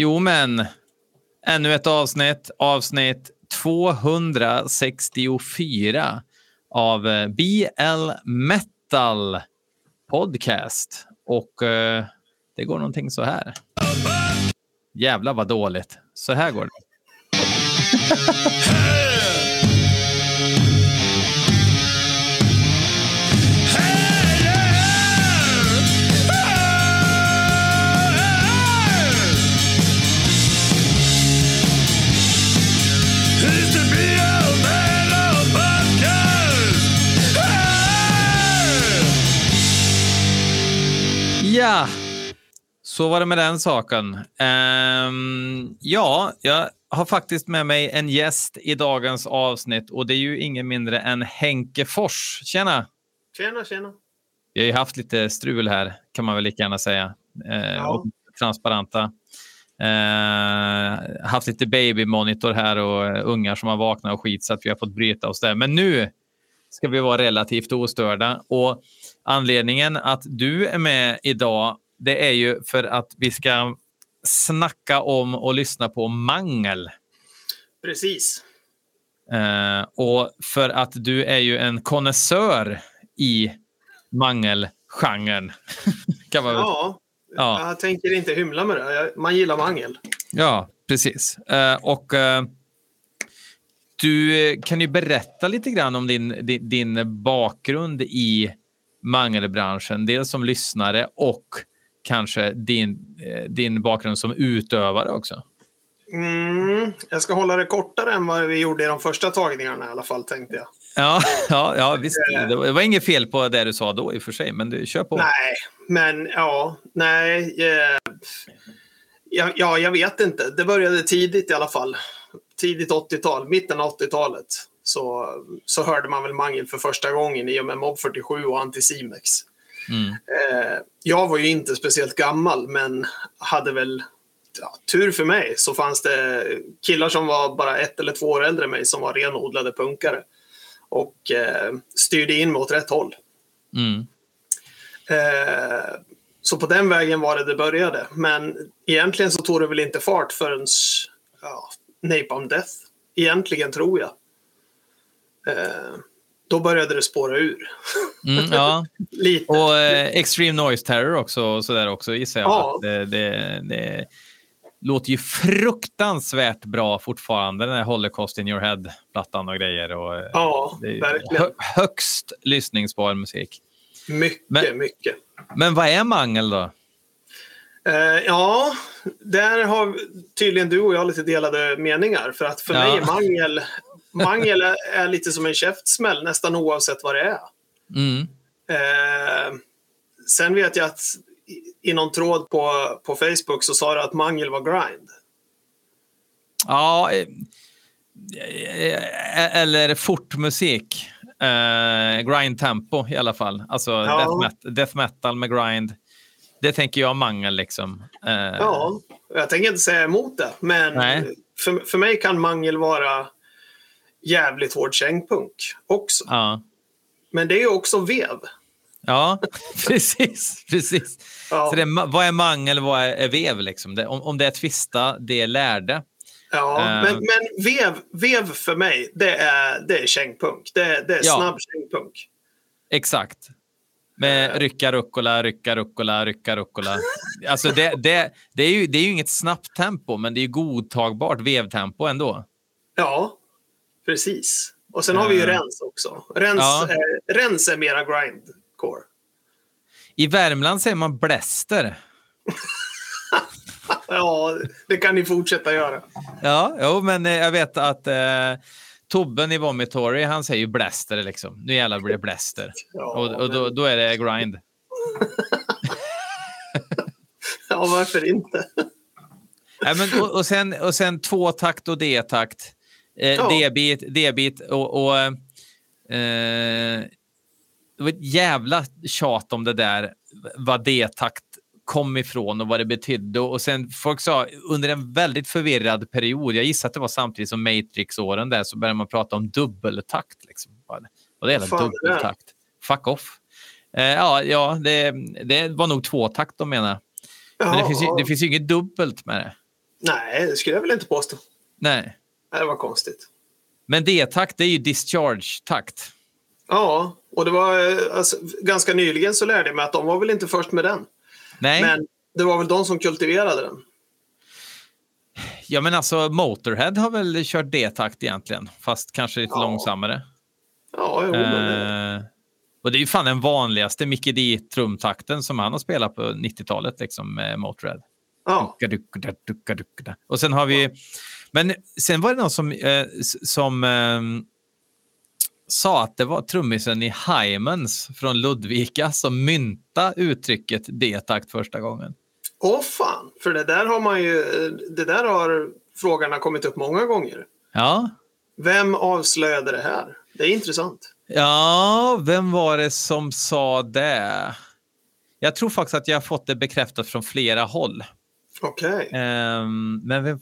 Jo, men ännu ett avsnitt, avsnitt 264 av eh, BL Metal Podcast. Och eh, det går någonting så här. Jävlar vad dåligt. Så här går det. Ja, så var det med den saken. Ehm, ja, jag har faktiskt med mig en gäst i dagens avsnitt och det är ju ingen mindre än Henke Fors. Tjena! Tjena, tjena. Vi har ju haft lite strul här, kan man väl lika gärna säga. Eh, Ja. transparenta. Eh, haft lite babymonitor här och eh, ungar som har vaknat och skit så att vi har fått bryta oss där. Men nu ska vi vara relativt ostörda. Och anledningen att du är med idag, det är ju för att vi ska snacka om och lyssna på mangel. Precis. Eh, och för att du är ju en konnässör i mangelgenren. kan man Ja, Ja. jag tänker inte hymla med det. Man gillar mangel. Ja, precis. Eh, och eh, du kan ju berätta lite grann om din, din, din bakgrund i mangelbranschen. Dels som lyssnare och kanske din, eh, din bakgrund som utövare också. Mm, jag ska hålla det kortare än vad vi gjorde i de första tagningarna i alla fall, tänkte jag. Ja, ja, ja visst. Det var, det var inget fel på det du sa då i och för sig, men du kör på. Nej, men ja, nej. Eh, ja, ja, jag vet inte. Det började tidigt i alla fall. Tidigt 80-tal, mitten av 80-talet. Så, så hörde man väl mangel för första gången i och med Mob 47 och Anticimex. Mm. Eh, jag var ju inte speciellt gammal, men hade väl ja, tur för mig så fanns det killar som var bara ett eller två år äldre än mig som var renodlade punkare och eh, styrde in mig åt rätt håll. Mm. Eh, så på den vägen var det det började. Men egentligen så tog det väl inte fart förrän ja, Napalm Death. Egentligen tror jag. Eh, då började det spåra ur. Mm, ja. Lite. Och eh, Extreme Noise Terror också, och så där också gissar jag. Ja. Det, det, det låter ju fruktansvärt bra fortfarande, den här Holocaust in your head-plattan och grejer. Och, eh, ja, verkligen. hö, högst lyssningsbar musik. Mycket, Men- mycket. Men vad är mangel då? Eh, ja, där har tydligen du och jag lite delade meningar. För att för Ja. mig är mangel, mangel är, lite som en käftsmäll nästan oavsett vad det är. Mm. Eh, sen vet jag att i, någon tråd på, på Facebook så sa du att mangel var grind. Ja, eh, eh, eller fortmusik. Eh, grind tempo i alla fall. Alltså Ja. death, met- death metal med grind. Det tänker jag mangel liksom. Eh, Ja, jag tänker inte säga emot det. Men Nej. för, för mig kan mangel vara jävligt hård kängpunk också. ja. Men det är också vev. Ja, precis. precis. Ja. Så det, är vad är mangel, vad är, är vev? Liksom? Det, om, om det är twista, det är lärde. Ja, Eh. men, men vev, vev för mig, det är, det är kängpunk. Det, det är Ja. snabb kängpunk. Exakt. Med rycka rucola, rycka rucola, rycka rucola. Alltså det, det, det, är ju, det är ju inget snabbt tempo, men det är godtagbart vevtempo ändå. Ja, precis. Och sen har vi ju Eh. rens också. Rens, Ja. är, rens är mera grindcore. I Värmland säger man bläster. Ja, det kan ni fortsätta göra. Ja, jo, men eh, jag vet att eh, Tobben i Vomitory, han säger ju bläster liksom. Nu jävlar blir det bläster. Ja, och och då, då är det grind. Ja, varför inte? Nej, men, och, och, sen, och sen tvåtakt och D-takt. Eh, Ja. D-bit, D-bit och... och eh, det var ett jävla tjat om det där, vad D-takt kom ifrån och vad det betydde. Och sen folk sa under en väldigt förvirrad period, jag gissar att det var samtidigt som Matrix-åren där, så började man prata om dubbeltakt. Liksom. Vad det? Är? Dubbeltakt? Fuck off. Eh, ja, ja det, det var nog tvåtakt de menar. Men det finns, ju, det finns ju inget dubbelt med det. Nej, det skulle jag väl inte påstå. Nej. Det var konstigt. Men D-takt, det är ju discharge-takt. Ja, och det var eh, alltså, ganska nyligen så lärde jag mig att de var väl inte först med den. Nej. Men det var väl de som kultiverade den. Ja, men alltså Motorhead har väl kört D-takt egentligen, fast kanske lite Ja. långsammare. Ja, jo, men, Eh, och det är ju fan den vanligaste Mickey D-trumtakten som han har spelat på 90-talet, liksom med Motorhead. ja. Och sen har vi... Men sen var det någon som, eh, som ehm, sa att det var trummisen i Hymens från Ludvika som mynta uttrycket D-takt första gången. Åh fan, för det där har man ju... Det där har frågorna kommit upp många gånger. Ja. Vem avslöjade det här? Det är intressant. Ja, vem var det som sa det? Jag tror faktiskt att jag har fått det bekräftat från flera håll. Okej. Ehm, men vem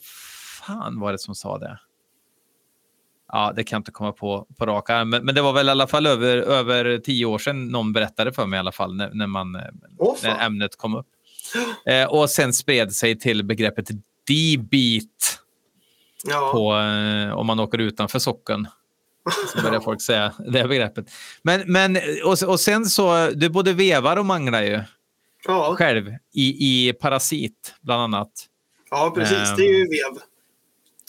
fan var det som sa det? Ja, det kan jag inte komma på på rak arm. Men, men det var väl i alla fall över, över tio år sedan någon berättade för mig i alla fall när, när, man, eh, Åh när ämnet kom upp. Eh, och sen spred sig till begreppet D-beat Ja. på, eh, om man åker utanför socken. Så börjar folk säga det begreppet. Men, men och, och sen så, du både vevar och manglar ju ja. själv i, i Parasit bland annat. ja, precis. Ehm. Det är ju vev.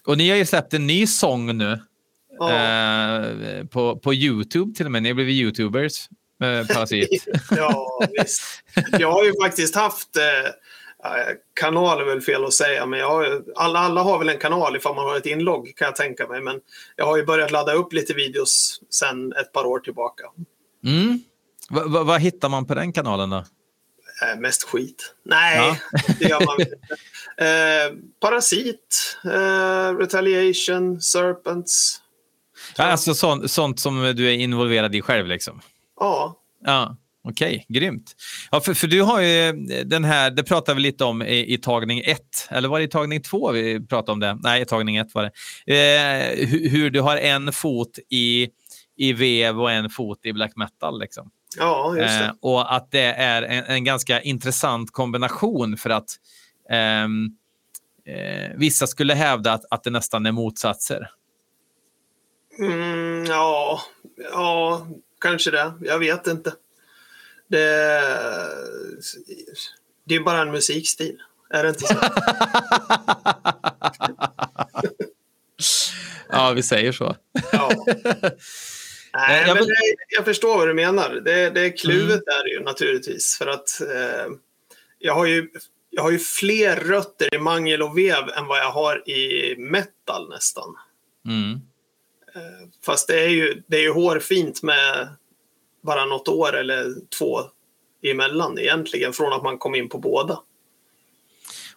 Och ni har ju släppt en ny sång nu Ja. eh, på, på YouTube till och med. Ni har blivit YouTubers med Parasit. ja, visst. Jag har ju faktiskt haft... Eh, eh, kanal är väl fel att säga, men har, alla, alla har väl en kanal ifall man har ett inlogg kan jag tänka mig. Men jag har ju börjat ladda upp lite videos sedan ett par år tillbaka. Mm. Va, va, vad hittar man på den kanalen då? Eh, mest skit. Nej, det gör man inte. Eh, Parasit, eh, Retaliation, Serpents. Ja, alltså sånt, sånt som du är involverad i själv liksom? Ja, Ja, okej, grymt. Ja, för, för du har ju den här, det pratade vi lite om i, i tagning ett, eller var det i tagning två vi pratade om det? Nej, i tagning ett var det. Eh, hur, hur du har en fot i, i vev och en fot i black metal. Liksom. Ja just det. Eh, och att det är en, en ganska intressant kombination för att ehm, eh, vissa skulle hävda att, att det nästan är motsatser. Mm, ja, ja, kanske det. Jag vet inte. Det, det är bara en musikstil. Är det inte så? ja, vi säger så. Ja. Nej, Jag men det, jag förstår vad du menar. Det, det är kluvet Mm. är det ju naturligtvis. För att eh, jag, har ju, jag har ju fler rötter i mangel och vev än vad jag har i metal nästan. Mm. Eh, Fast det är ju, det är ju hårfint med bara något år eller två emellan egentligen från att man kom in på båda.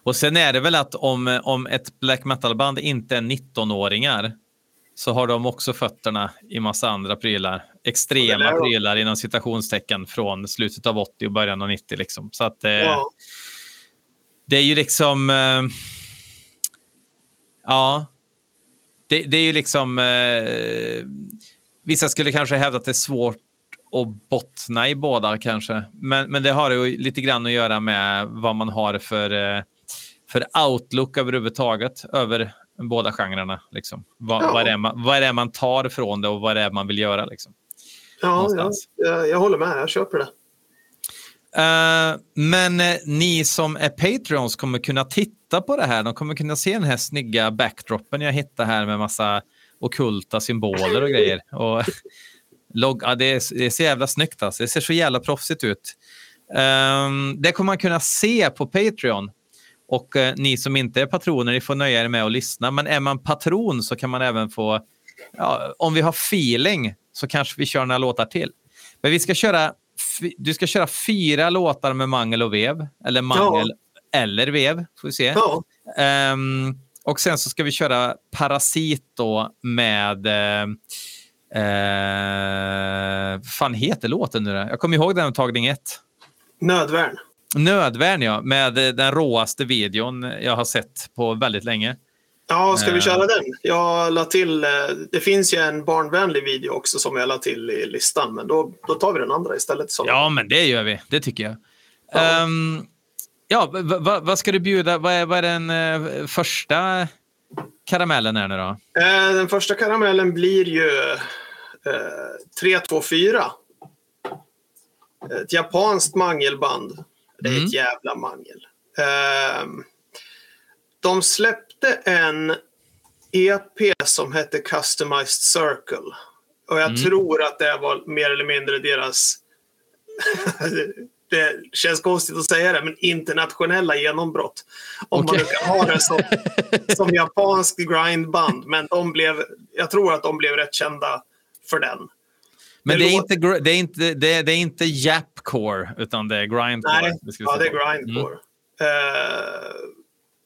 Och sen är det väl att om, om ett black metal-band inte är 19-åringar så har de också fötterna i massa andra prylar. Extrema prylar inom citationstecken från slutet av 80 och början av 90. Liksom. Så att, eh, Ja, det är ju liksom... Eh, ja. Det, det är ju liksom... Eh, vissa skulle kanske hävda att det är svårt att bottna i båda kanske. Men, men det har ju lite grann att göra med vad man har för, eh, för outlook överhuvudtaget över båda genrerna. Liksom. Vad, Ja. vad, är man, vad är det man tar från det och vad det är man vill göra. Liksom. ja, ja jag, jag håller med. Jag köper det. Eh, men eh, ni som är Patreons kommer kunna titta på det här. De kommer kunna se den här snygga backdropen jag hittade här med massa okulta symboler och grejer. Och log- ja, det, är, det är så jävla snyggt. Alltså. Det ser så jävla proffsigt ut. Ehm, det kommer man kunna se på Patreon. Och eh, ni som inte är patroner, ni får nöja er med att lyssna. Men är man patron så kan man även få, ja, om vi har feeling så kanske vi kör några låtar till. Men vi ska köra, du ska köra fyra låtar med mangel och vev. Eller mangel eller vev, får vi se. Ja, Ehm, och sen så ska vi köra Parasit då med... Eh, eh, fan heter låten nu då? Jag kommer ihåg den tagning ett. nödvärn. Nödvärn ja, med eh, den råaste videon jag har sett på väldigt länge. Ja, ska vi Eh. köra den? Jag la till, eh, det finns ju en barnvänlig video också som jag la till i listan, men då, då tar vi den andra istället. Som, Ja, men det gör vi. Det tycker jag. Ja. Ehm, Ja, v- v- vad ska du bjuda? Vad är, vad är den eh, första karamellen här nu då? Eh, den första karamellen blir ju eh, 324. Ett japanskt mangelband. Det är Mm. ett jävla mangel. Eh, de släppte en EP som hette Customized Circle. Och jag Mm. tror att det var mer eller mindre deras det känns konstigt att säga det, men internationella genombrott. Om man Okej. nu kan ha det som, som japansk grindband. Men de blev, jag tror att de blev rätt kända för den. Men Det det är, inte, det är inte, det är, det är inte Japcore, utan det är Grindcore. Nej, ja, det är grindcore. Eh,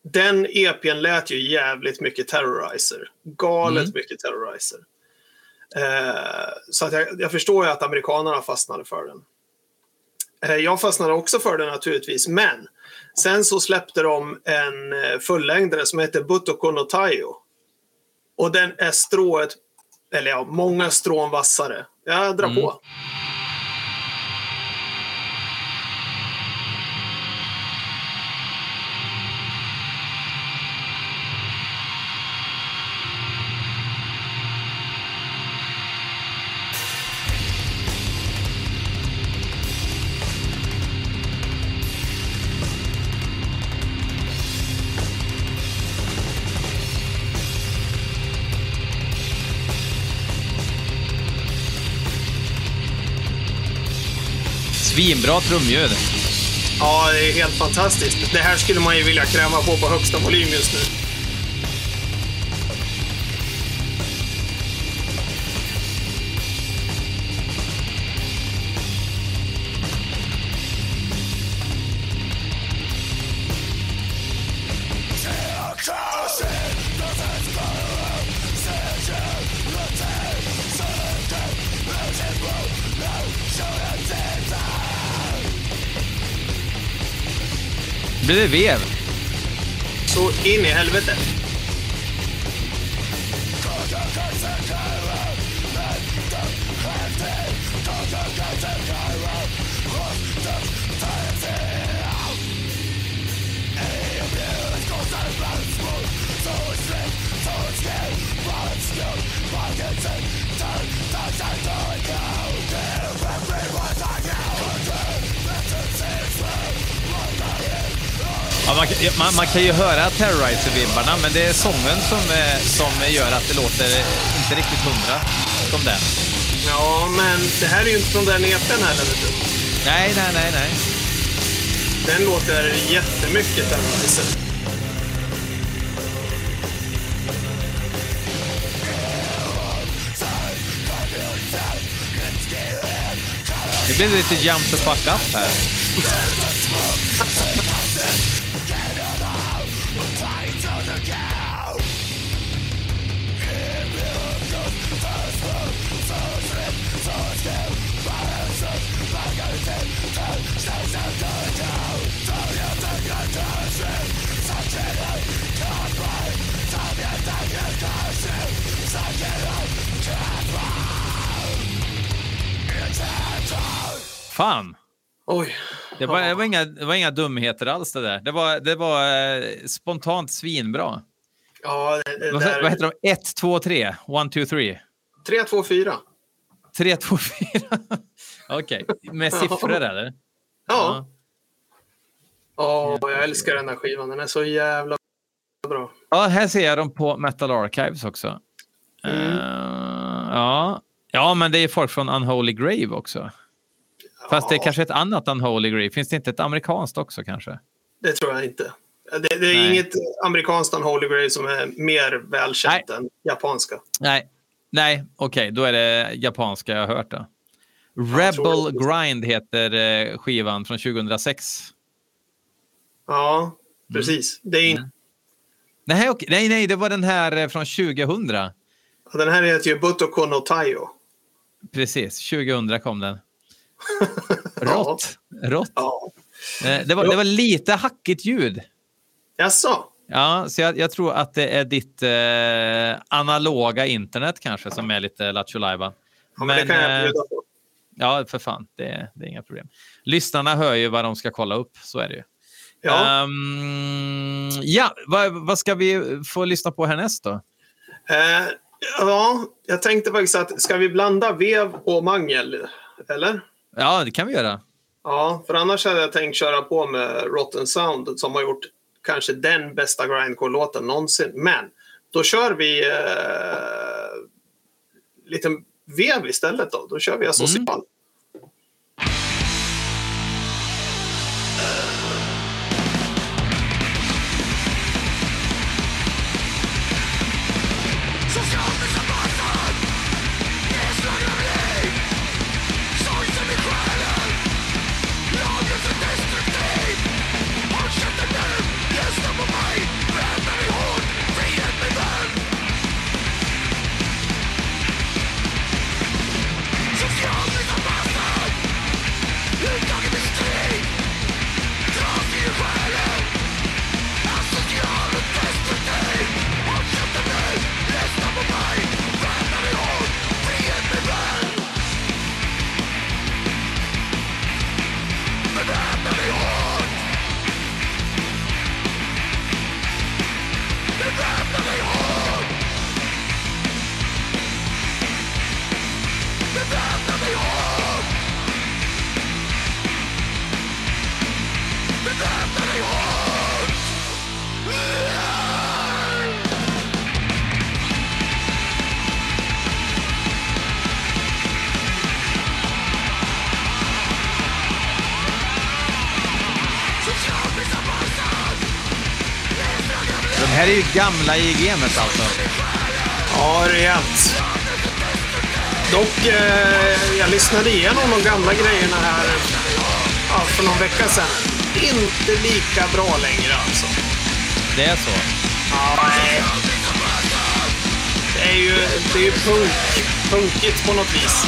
den EPn lät ju jävligt mycket Terrorizer. Galet Mm. mycket Terrorizer. Eh, så att jag, jag förstår ju att amerikanerna fastnade för den. Eh, jag fastnade också för den naturligtvis, men sen så släppte de en fullängdare som heter Butoko no Taio. Och den är strået, eller ja, många strån vassare. Jag drar Mm. Svinbra trumljud. Ja, det är helt fantastiskt. Det här skulle man ju vilja kräva på på högsta volym just nu. Blir det vev? Så in i helvete. Man, kan- man, man kan ju höra Terrorizer-vibbarna, men det är sången som, eh, som gör att det låter inte riktigt hundra som den. Ja, men det här är ju inte från den EPn heller. Vet du. Nej, nej, nej, nej. Den låter jättemycket Terrorizer. Det blir lite jump the fuck up här. Fan. Oj. Det var, det, var inga, det var inga dumheter alls det där. Det var, det var eh, spontant svinbra. Ja, det, det Vad, där... vad heter de? 1, 2, 3. 1, 2, 3. 3, 2, 4. 3, 2, 4. Okej. Med siffror eller? Ja. Ja, jag älskar den här skivan. Den är så jävla bra. Ja, här ser jag dem på Metal Archives också. Mm. Eh, ja. ja, men det är folk från Unholy Grave också. Fast det är kanske ett annat Unholy Grave. Finns det inte ett amerikanskt också kanske? Det tror jag inte. Det, det är Nej. inget amerikanskt Unholy Grave som är mer välkänt än japanska. Nej, nej, okej, då är det japanska jag har hört. Då. Rebel. Grind heter eh, skivan från 2006. Ja, precis. Det är in... Mm. Nej, okej, nej, nej, det var den här eh, från 2000. Den här heter ju Butoko no Taio. Precis, 2000 kom den. Rått. Rått. Ja. Eh, Det var, det var lite hackigt ljud. Jaså? Ja, så jag, jag tror att det är ditt eh, analoga internet kanske som är lite lattjo. Ja, men, det kan jag bjuda på. Ja, för fan. Det, det är inga problem. Lyssnarna hör ju vad de ska kolla upp. Så är det ju. Ja. Ehm, ja, vad, vad ska vi få lyssna på härnäst då? Eh, ja, jag tänkte faktiskt att ska vi blanda vev och mangel? Eller? Ja, det kan vi göra. Ja, för annars hade jag tänkt köra på med Rotten Sound som har gjort kanske den bästa grindcore-låten någonsin. Men då kör vi eh, lite vev istället då. Då kör vi Asocial. Mm. Gamla i gamet alltså. Ja, rejält. Dock, eh, jag lyssnade igenom de gamla grejerna här ja, för någon vecka sedan. Inte lika bra längre alltså. Det är så? Ja, nej. Det är ju, det är ju punk, punkigt på något vis.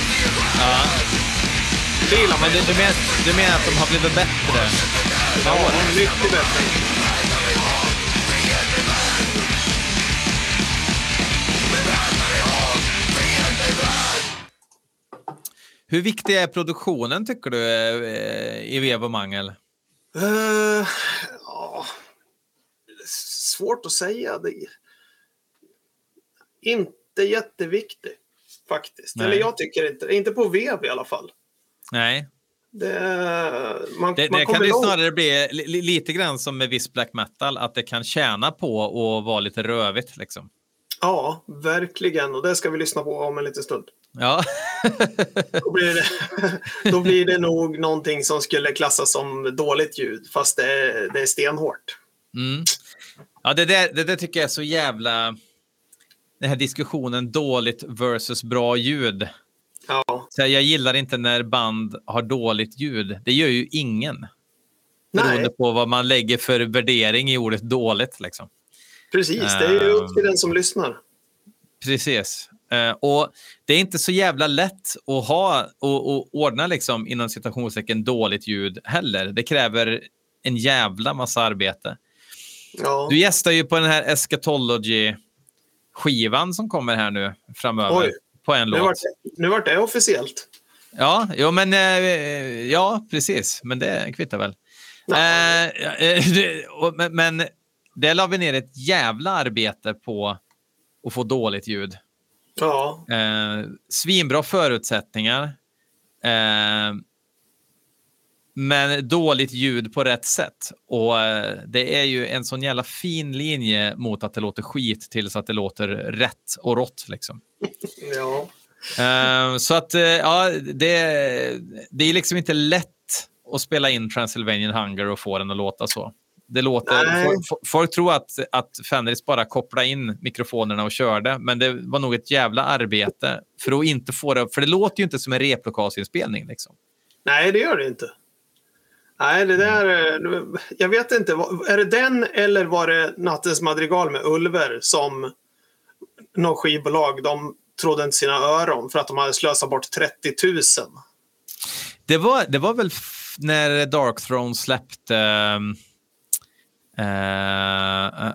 Ja. Det gillar man. Men du, du, men, du menar att de har blivit bättre? Ja, mycket bättre. Hur viktig är produktionen tycker du eh, i Vev och Mangel? Uh, ja, svårt att säga. Det inte jätteviktig faktiskt. Nej. Eller jag tycker inte Inte på Vev i alla fall. Nej. Det, man, det, man det kan ju snarare bli lite grann som med viss black metal, att det kan tjäna på att vara lite rövigt. Liksom. Ja, verkligen. Och det ska vi lyssna på om en liten stund. Ja. då, blir det, då blir det nog någonting som skulle klassas som dåligt ljud, fast det är, det är stenhårt. Mm. Ja, det där, det där tycker jag är så jävla... Den här diskussionen dåligt versus bra ljud. Ja. Så jag gillar inte när band har dåligt ljud. Det gör ju ingen. Beroende Nej. på vad man lägger för värdering i ordet dåligt. Liksom. Precis, det är ju upp till den som lyssnar. Precis. Uh, och Det är inte så jävla lätt att ha och, och ordna liksom, inom citationstecken dåligt ljud heller. Det kräver en jävla massa arbete. Ja. Du gästar ju på den här Eschatology-skivan som kommer här nu framöver. Oj. På en nu låt. Nu vart det officiellt. Ja, jo, men, uh, ja, precis. Men det kvittar väl. Uh, men, men det la vi ner ett jävla arbete på att få dåligt ljud. Ja. Eh, svinbra förutsättningar. Eh, men dåligt ljud på rätt sätt. Och eh, Det är ju en sån jävla fin linje mot att det låter skit till så att det låter rätt och rått. Liksom. Ja. Eh, så att, eh, ja, det, det är liksom inte lätt att spela in Transylvanian Hunger och få den att låta så. Det låter, folk, folk, tror att, att Fenris bara kopplade in mikrofonerna och körde, men det var nog ett jävla arbete för att inte få det, för det låter ju inte som en replokalsinspelning. Liksom. Nej, det gör det inte. Nej, det där... Jag vet inte. Är det den eller var det Nattens madrigal med Ulver som något skivbolag, de trodde inte sina öron för att de hade slösat bort 30 000? Det var, det var väl när Dark Throne släppte um Uh,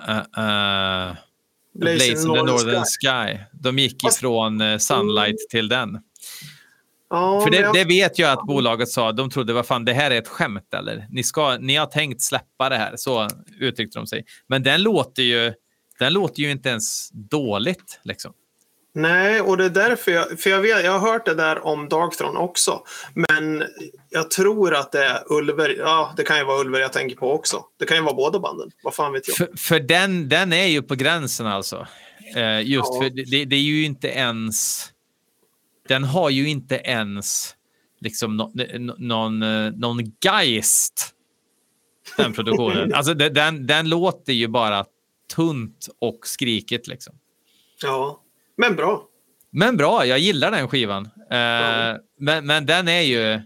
uh, uh, Blaze in the Northern Sky. Sky. De gick ifrån Sunlight till den. Ja, För det, det vet jag att bolaget sa. De trodde, vad fan, det här är ett skämt eller? Ni, ska, ni har tänkt släppa det här. Så uttryckte de sig. Men den låter ju, den låter ju inte ens dåligt. Liksom. Nej, och det är därför jag... För jag, vet, jag har hört det där om Darkthrone också. Men jag tror att det är Ulver. Ja, det kan ju vara Ulver jag tänker på också. Det kan ju vara båda banden. Vad fan vet jag. För, för den, den är ju på gränsen alltså. Eh, just Ja. för det, det är ju inte ens... Den har ju inte ens liksom nå- nå- någon, eh, någon geist. Den produktionen. alltså det- den, den låter ju bara tunt och skrikigt liksom. Ja, men bra. Men bra, jag gillar den skivan. Eh, men, men den är ju...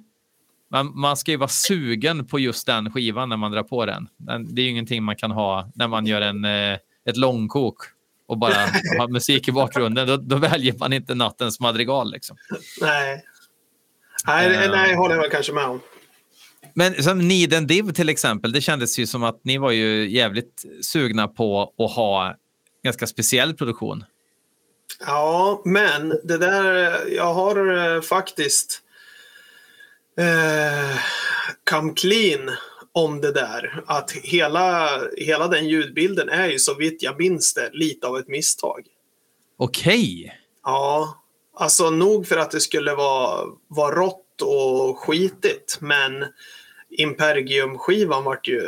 Man, man ska ju vara sugen på just den skivan när man drar på den. den det är ju ingenting man kan ha när man gör en, eh, ett långkok och bara har musik i bakgrunden. Då, då väljer man inte nattens madrigal. Liksom. Nej. Nej, det- Ja. nej, håller jag väl kanske med om. Men som Need and Div till exempel, det kändes ju som att ni var ju jävligt sugna på att ha ganska speciell produktion. Ja, men det där, jag har eh, faktiskt eh, come clean om det där. Att hela, hela den ljudbilden är ju så vitt jag minns det lite av ett misstag. Okej. Ja, alltså nog för att det skulle vara, vara rått och skitigt, men Impergium-skivan vart ju,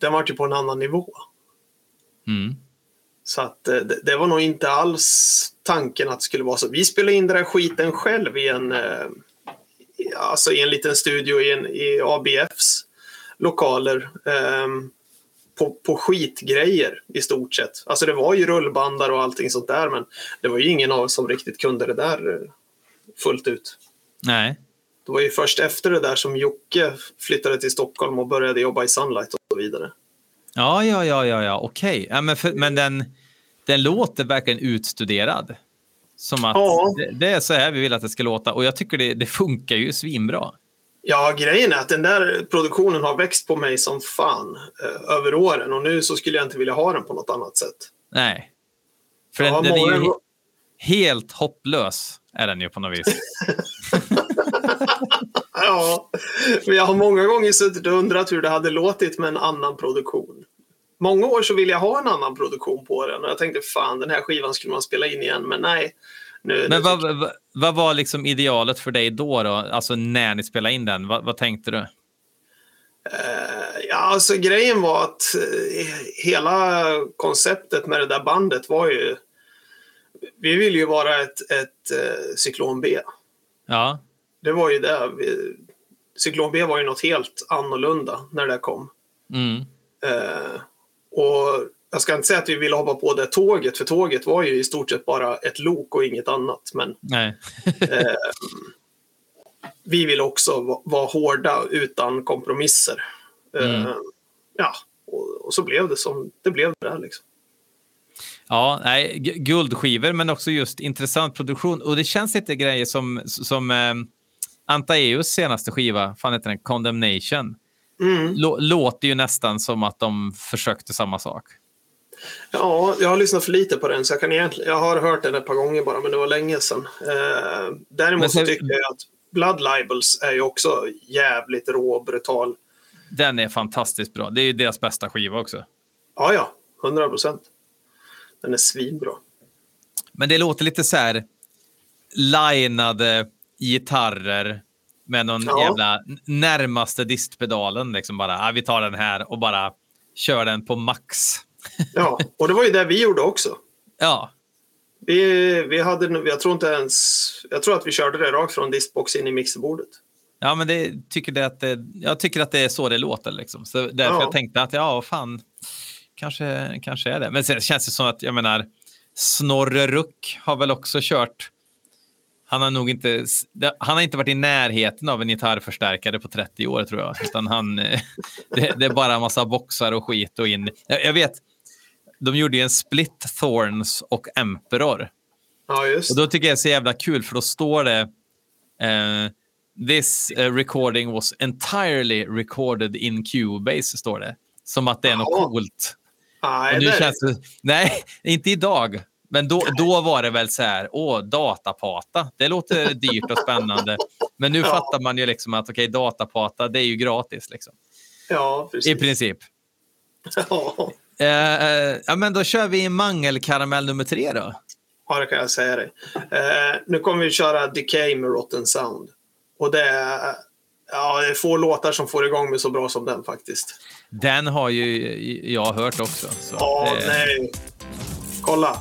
den vart ju på en annan nivå. Mm. Så att eh, det, det var nog inte alls tanken att det skulle vara så. Vi spelade in den där skiten själv i en, eh, alltså i en liten studio i, en, i ABFs lokaler. ehm, på, på skitgrejer i stort sett. Alltså det var ju rullbandar och allting sånt där men det var ju ingen av oss som riktigt kunde det där eh, fullt ut. Nej. Det var ju först efter det där som Jocke flyttade till Stockholm och började jobba i Sunlight och så vidare. Ja, ja, ja, ja, ja. okej. Ja, men för, men den, den låter verkligen utstuderad. Som att Ja. det, det är så här vi vill att det ska låta. Och jag tycker det, det funkar ju svinbra. Ja, grejen är att den där produktionen har växt på mig som fan eh, över åren och nu så skulle jag inte vilja ha den på något annat sätt. Nej. För den, den är ju he- helt hopplös, är den ju på något vis. Ja, men jag har många gånger suttit och undrat hur det hade låtit med en annan produktion. Många år så ville jag ha en annan produktion på den och jag tänkte fan den här skivan skulle man spela in igen men nej. Nu, Men vad, vad, vad var liksom idealet för dig då? då? Alltså när ni spelade in den? Vad, vad tänkte du? Eh, ja, alltså grejen var att eh, hela konceptet med det där bandet var ju vi ville ju vara ett, ett eh, Cyklon B. Ja, Det var ju det. Cyklon B var ju något helt annorlunda när det kom. mm. Eh, och jag ska inte säga att vi ville hoppa på det tåget, för tåget var ju i stort sett bara ett lok och inget annat. Men eh, vi ville också va- vara hårda utan kompromisser. Eh, Mm. Ja, och, och så blev det som det blev. Där, liksom. Ja, nej, gu- guldskivor, men också just intressant produktion. Och det känns lite grejer som, som eh, Antaeus senaste skiva, fan heter den, Condemnation. Mm. Lå, låter ju nästan som att de försökte samma sak. Ja, jag har lyssnat för lite på den, så jag, kan egentligen, jag har hört den ett par gånger bara, men det var länge sedan. Eh, däremot sen- så tycker jag att Blood Libels är ju också jävligt rå och brutal. Den är fantastiskt bra. Det är ju deras bästa skiva också. Ja, ja, 100 procent. Den är svinbra. Men det låter lite så här linade gitarrer med någon Ja. jävla närmaste distpedalen. Liksom bara, ah, vi tar den här och bara kör den på max. Ja, och det var ju det vi gjorde också. Ja, Vi, vi hade, jag tror inte ens, jag tror att vi körde det rakt från distbox in i mixerbordet. ja men det, tycker det att det, jag tycker att det är så det låter. Liksom. Så därför Ja. jag tänkte att ja, fan, kanske, kanske är det. Men sen känns det som att, jag menar, Snorre Ruck har väl också kört han har nog inte, han har inte varit i närheten av en gitarrförstärkare på 30 år tror jag. Utan han, eh, det, det är bara en massa boxar och skit och in. Jag, jag vet, de gjorde ju en split Thorns och Emperor. Ja, just Och då tycker jag det är så jävla kul för då står det eh, This eh, recording was entirely recorded in Cubase, står det. Som att det är något Jaha. coolt. Nej, Och nu det, känns det, nej, inte idag. Men då, då var det väl så här, åh, datapata, det låter dyrt och spännande. Men nu Ja. fattar man ju liksom att okej, datapata, det är ju gratis liksom. Ja, precis. I princip. Ja. Eh, eh, ja, men då kör vi mangelkaramell nummer tre då. Ja, det kan jag säga dig. Eh, nu kommer vi köra Decay med Rotten Sound. Och det är, ja, det är få låtar som får igång mig så bra som den faktiskt. Den har ju jag hört också. Så Ja, det- nej. Kolla.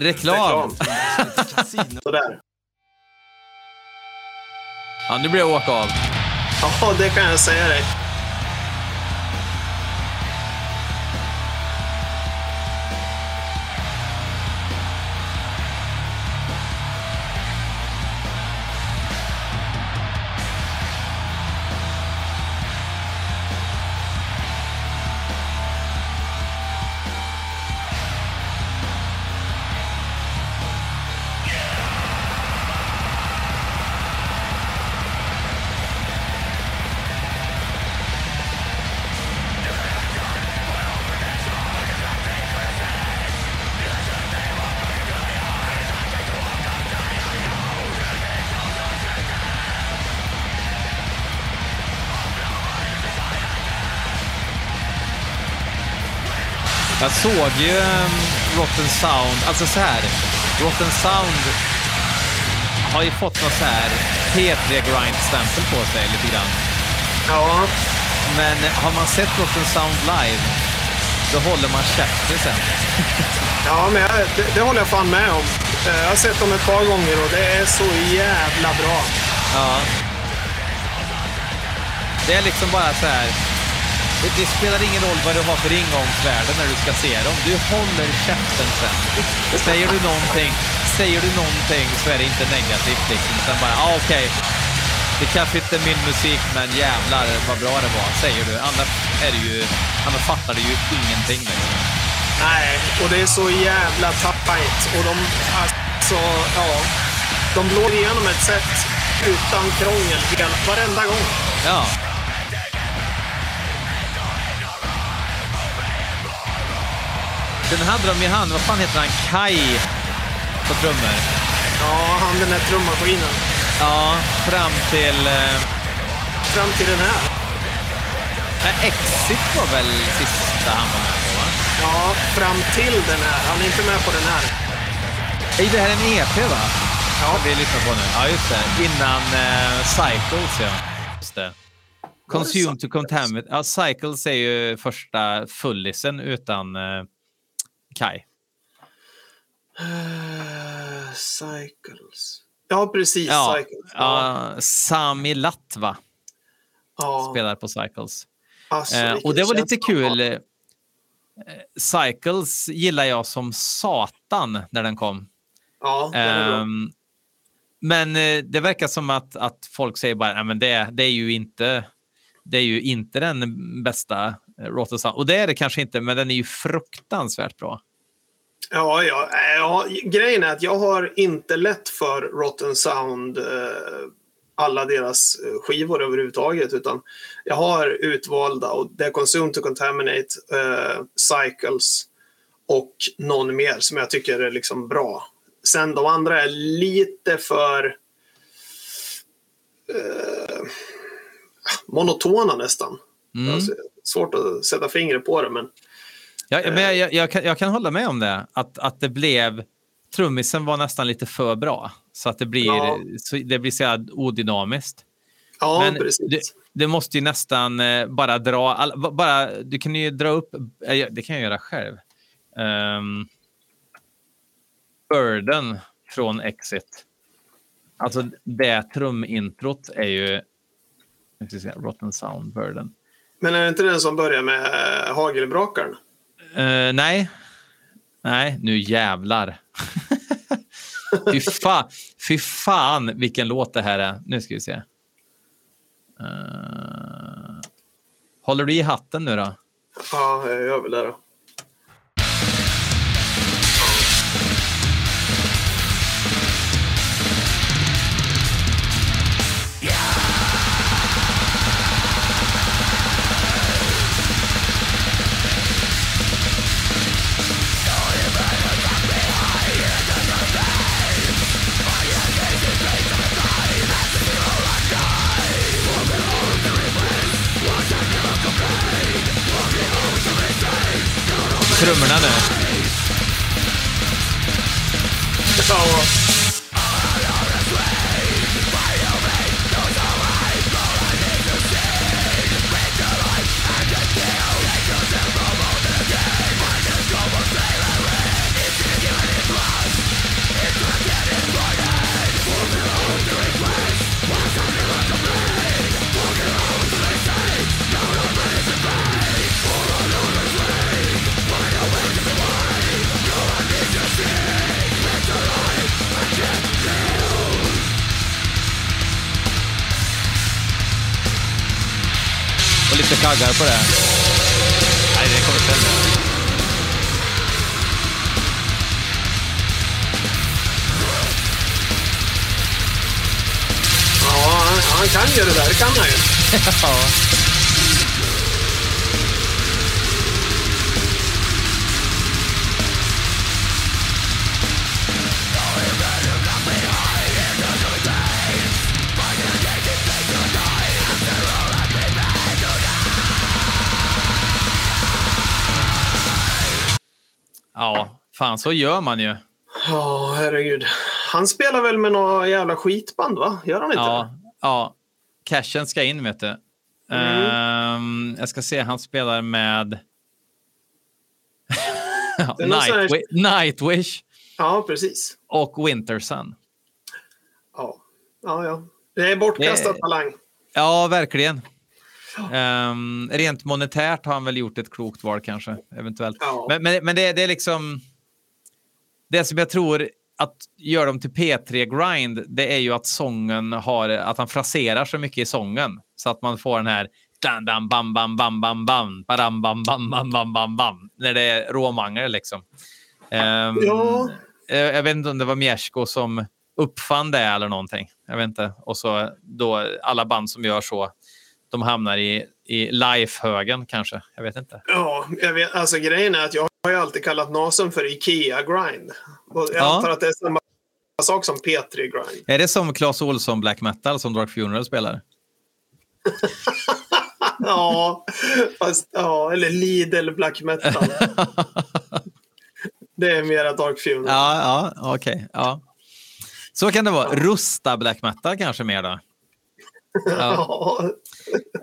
Reklam! Reklam. Sådär. Ja, nu blir jag åka av. Ja, det kan jag säga dig. Jag såg ju um, Rotten Sound, alltså så här. Rotten Sound har ju fått någon så här P3-grind-stämpel på sig lite grann. Ja, Men har man sett Rotten Sound live, då håller man käften sen. ja men jag, det, det håller jag fan med om. Eh, Jag har sett dem ett par gånger och det är så jävla bra. Ja. Det är liksom bara så här. Det, det spelar ingen roll vad du har för ingångsvärde när du ska se dem. Du håller käften sen. Säger du någonting, säger du någonting så är det inte negativt liksom. Utan bara, ah, okej. Det kanske inte är min musik, men jävlar vad bra det var, säger du. Annars, är det ju, annars fattar du ju ingenting. Liksom. Nej, och det är så jävla tajt. Och de, alltså, ja. De blår igenom ett sätt utan krångel varenda gång. Ja. Sen hade de ju han, vad fan heter han, Kai på trummor. Ja, han den där trummaskinen. Ja, fram till... Eh, Fram till den här. nej, Exit var väl sista han var med på, va? Ja, fram till den här. Han är inte med på den här. Är det här en EP, va? Ja. Vi lyssnar på nu. Ja, just det. Innan eh, Cycles, ja. Just det. Consume to contaminate. Ja, Cycles är ju första fullisen utan eh, Kai. Uh, cycles. Ja, precis. Ja, Cycles. Ja. ja, Sami Latva ja. spelar på Cycles. Alltså, vilken och det var lite kul. Eh, Cycles gillar jag som satan när den kom. Ja. Ehm, men det verkar som att, att folk säger bara att det, det, är ju inte, det är ju inte den bästa Rotten Sound. Och det är det kanske inte, men den är ju fruktansvärt bra. Ja, ja, eh, ja, grejen är att jag har inte lätt för Rotten Sound, eh, alla deras eh, skivor överhuvudtaget, utan jag har utvalda och det är Consume to Contaminate, eh, Cycles och någon mer som jag tycker är liksom bra. Sen de andra är lite för eh, monotona nästan. Mm. Alltså, svårt att sätta fingret på det, men Ja, men jag, jag, jag, kan, jag kan hålla med om det. Att, att det blev... Trummisen var nästan lite för bra. Så att det blir, Ja. så, det blir så odynamiskt. ja, Men precis. det, det måste ju nästan eh, bara dra... All, bara, du kan ju dra upp... eh, Det kan jag göra själv. Um, Burden från Exit. Alltså det trumintrot är ju... Rotten Sound Burden. Men är det inte den som börjar med äh, hagelbrakaren? Eh, nej. Nej, nu jävlar. fy, fa fy fan vilken låt det här är. Nu ska vi se. Eh, håller du i hatten nu då? Ja, jag gör väl det då. Trummorna nu. Ja. Kaggar på det. Nej, det kommer sen. ja, han, han kan ju det där. Det kan han ju. ja. Ja, fan så gör man ju. Ja, herregud. Han spelar väl med några jävla skitband, va? Gör han inte Ja, ja. Cashen ska in, vet du. Mm. Ehm, jag ska se, han spelar med... Sån här- Nightwi- Nightwish Ja, precis. och Wintersun. Ja, ja. ja. Det är bortkastad Det- talang. Ja, verkligen. Ehm, rent monetärt har han väl gjort ett klokt val kanske, eventuellt. Ja. Men, men, men det, det är liksom... Det som jag tror att gör dem till P3-grind, det är ju att sången har... Att han fraserar så mycket i sången. Så att man får den här... Dan, dan, bam, bam, bam, bam, bam, badam, bam, bam, bam, bam, bam, bam. När det är råmangel liksom. Ehm, Ja. eh, Jag vet inte om det var Miesko som uppfann det eller någonting. Jag vet inte. Och så då alla band som gör så, de hamnar i, i life-högen kanske. Jag vet inte. Ja, jag vet, alltså grejen är att jag har ju alltid kallat Nasen för Ikea-grind. Och jag Ja. antar att det är samma sak som P3-grind. Är det som Claes Olsson Black Metal som Dark Funeral spelar? Ja, fast, ja, eller Lidl Black Metal. Det är mera Dark Funeral. Ja, ja okej. ja. Så kan det vara. Rusta Black Metal kanske mer då. Ja, Ja.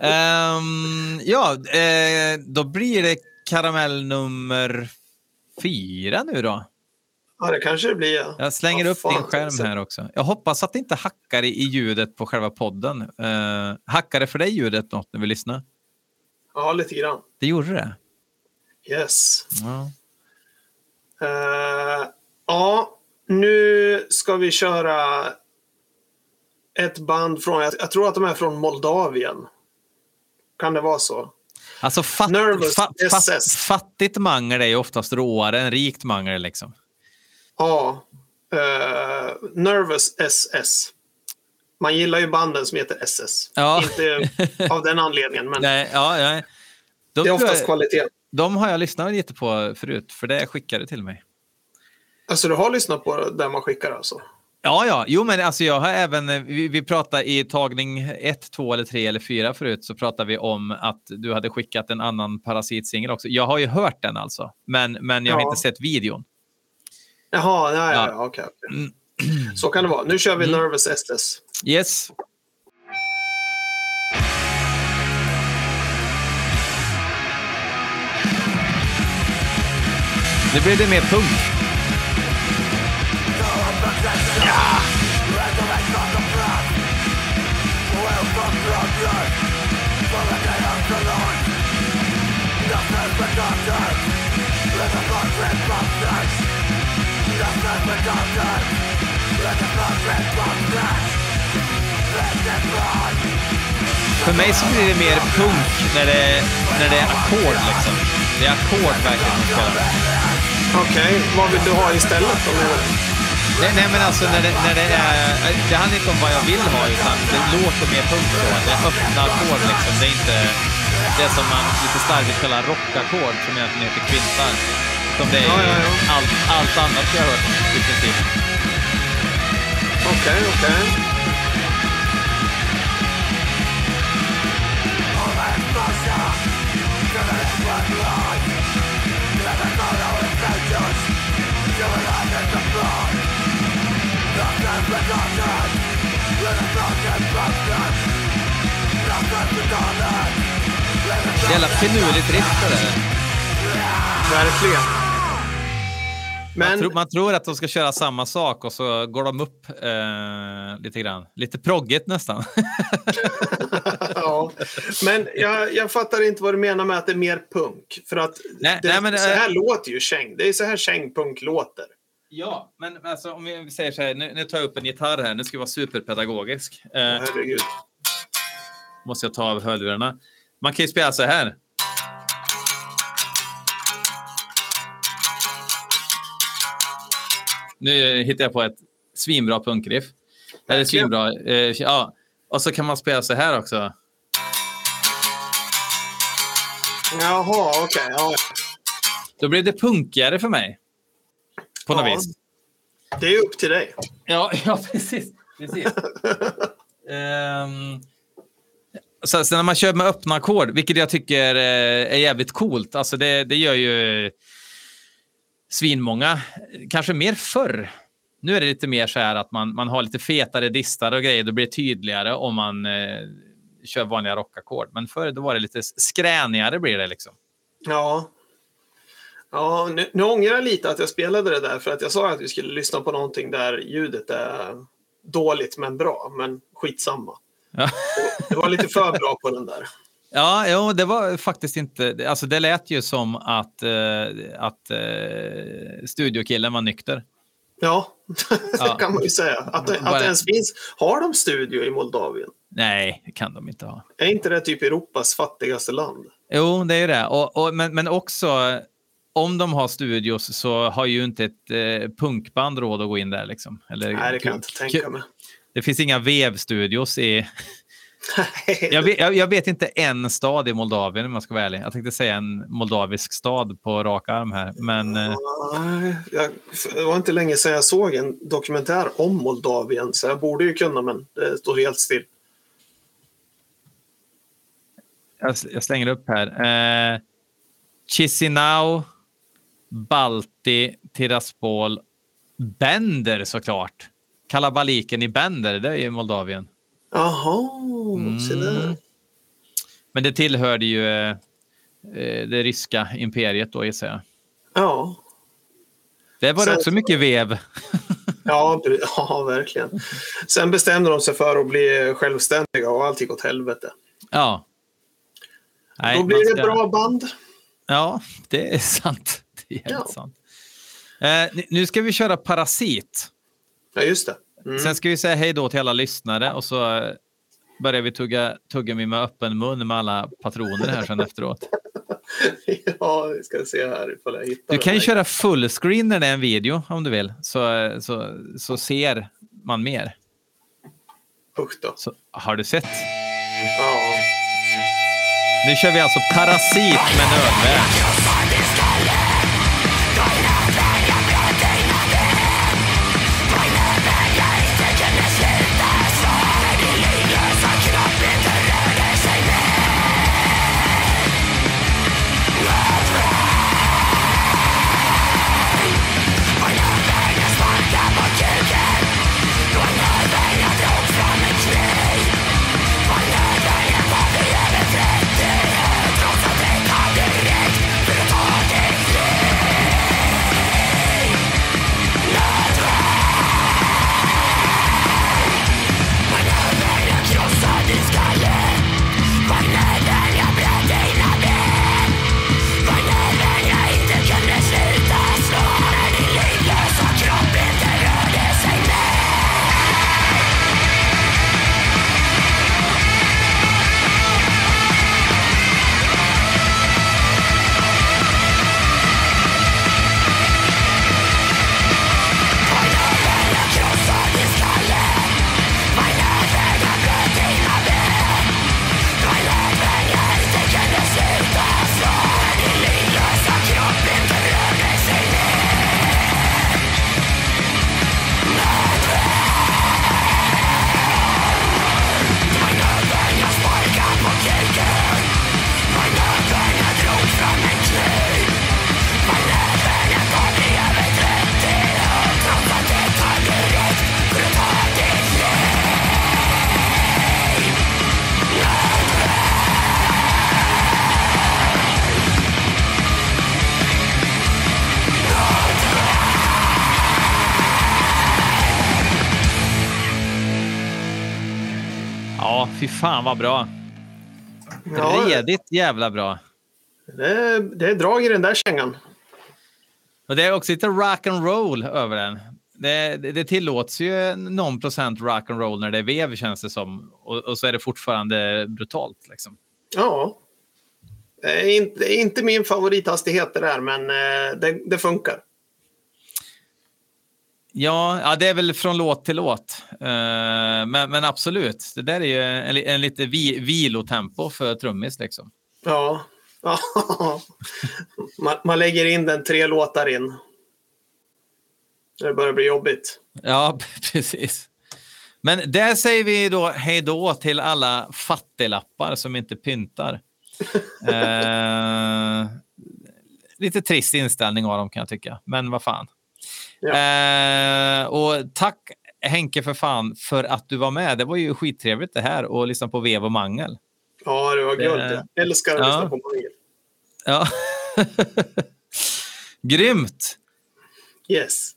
Ehm, ja eh, då blir det karamell nummer fyra nu då. ja, det kanske det blir. Ja. Jag slänger Vad upp fan, din skärm här också. Jag hoppas att det inte hackar i ljudet på själva podden. Uh, hackar det för dig ljudet något när vi lyssnar? Ja, lite grann. Det gjorde det? Yes. Ja. Eh, ja, nu ska vi köra ett band från, jag, jag tror att de är från Moldavien. Kan det vara så? Alltså fatt, Nervous fa, fatt, fattigt mangel är ju oftast råare än rikt mangel. Liksom. Ja. eh, Nervous SS. Man gillar ju banden som heter SS. Ja. Inte av den anledningen, men Nej, ja, ja. De, det är oftast kvalitet. de har jag lyssnat lite på förut, för det skickade till mig. Alltså du har lyssnat på det man skickar alltså? Ja, ja. Jo, men alltså jag har även... eh, Vi, vi pratade i tagning 1, 2 eller 3 eller 4 förut så pratade vi om att du hade skickat en annan parasitsingel också. Jag har ju hört den alltså, men, men jag har Ja. inte sett videon. Jaha, nej, ja, Ja. ja, okej. okej. Så kan det vara. Nu kör vi Mm. Nervous SS. Yes. Nu blir det mer punk. För mig så blir det mer punk när det, när det är ackord. Liksom. Det är ackord verkligen som spelar. Okej, vad vill du ha istället? Du... Nej, nej, men alltså när det, när det är... Det handlar inte om vad jag vill ha, utan det låter mer punk så. Det är öppna ackord liksom. Det är inte det som man lite starkt kallar rockackord, som egentligen heter kvintar. Som det är Ja, ja, ja. Allt, allt annat jag har hört i princip. Okej, okej. Jävla finurligt riff det där. Verkligen. Man, Men, tror, man tror att de ska köra samma sak och så går de upp eh, lite grann. Lite proggigt nästan. ja. men jag, jag fattar inte vad du menar med att det är mer punk. För att Nej, det, nej, men, så här eh, låter ju Cheng. Det är så här Cheng-punk låter. ja, men alltså, om vi säger så här, nu, nu tar jag upp en gitarr här. Nu ska jag vara superpedagogisk. Eh, Herregud. måste jag ta av hörlurarna. Man kan ju spela så här. Nu hittar jag på ett svinbra punkriff. Eller svinbra. Eh, ja. Och så kan man spela så här också. Jaha, okej. ja. Då blir det punkigare för mig. På något Ja. vis. Det är upp till dig. Ja, ja precis. precis. Ehm, så, så när man kör med öppna ackord, vilket jag tycker eh, är jävligt coolt. Alltså det, det gör ju svinmånga, kanske mer förr. Nu är det lite mer så här att man, man har lite fetare distar och grejer. Då blir det tydligare om man eh, kör vanliga rockackord. Men förr då var det lite skränigare blir det liksom. Ja. Ja, nu, nu ångrar jag lite att jag spelade det där för att jag sa att vi skulle lyssna på någonting där ljudet är dåligt men bra, men skitsamma. Ja. Det var lite för bra på den där. Ja, jo, det var faktiskt inte... Alltså det lät ju som att, eh, att eh, studiokillen var nykter. Ja, Ja. det kan man ju säga. Att, att det ens finns. Har de studio i Moldavien? Nej, det kan de inte ha. Är inte det typ Europas fattigaste land? Jo, det är det. Och, och, men, men också, om de har studios så har ju inte ett eh, punkband råd att gå in där. Liksom. Eller, Nej, det kan jag inte tänka mig. Det finns inga vevstudios i... Jag vet, jag, jag vet inte en stad i Moldavien om jag ska vara ärlig. Jag tänkte säga en moldavisk stad på rak arm här. Men eh, jag, det var inte länge sedan jag såg en dokumentär om Moldavien, så jag borde ju kunna, men det står helt still. jag, jag slänger upp här. Eh, Chisinau, Balti, Tiraspol, Bender såklart. Kalabaliken i Bender, det är i Moldavien. Jaha, se där. Mm. Men det tillhörde ju eh, det ryska imperiet då gissar jag. Ja. Det var det Sen- också mycket vev. Ja, ja, verkligen. Sen bestämde de sig för att bli självständiga och allt gick åt helvete. Ja. Nej, Då blir det ska- ett bra band. Ja, det är sant. Det är Ja. sant. Eh, nu ska vi köra Parasit. Ja, just det. Mm. Sen ska vi säga hej då till alla lyssnare och så börjar vi tugga tuggummi med öppen mun med alla patroner här sen efteråt. Ja, vi ska se här ifall jag hittar Du kan ju köra fullscreen när det är en video om du vill, så, så, så ser man mer. Usch då. Så, har du sett? Ja. Nu kör vi alltså Parasit med nödvärn. Fy fan vad bra. Ja, Redigt jävla bra. det, det är drag i den där kängan. Och det är också lite rock and roll över den. Det, det, det tillåts ju någon procent rock and roll när det är vev känns det som. Och, och så är det fortfarande brutalt. Liksom. Ja. Inte, inte min favorithastighet det där, men eh, det, det funkar. Ja, ja, det är väl från låt till låt. Uh, men, men absolut, det där är ju en, en lite vi, vilotempo för trummis. Liksom. Ja. ja. man, man lägger in den tre låtar in. Det börjar bli jobbigt. Ja, precis. Men där säger vi då hej då till alla fattiglappar som inte pyntar. uh, lite trist inställning av dem kan jag tycka, men vad fan. Ja. Eh, och tack Henke för fan för att du var med. Det var ju skittrevligt det här och lyssna på Vev och Mangel. Ja, det var guld. Jag älskar att Ja. lyssna på Mangel. Ja. Grymt! Yes.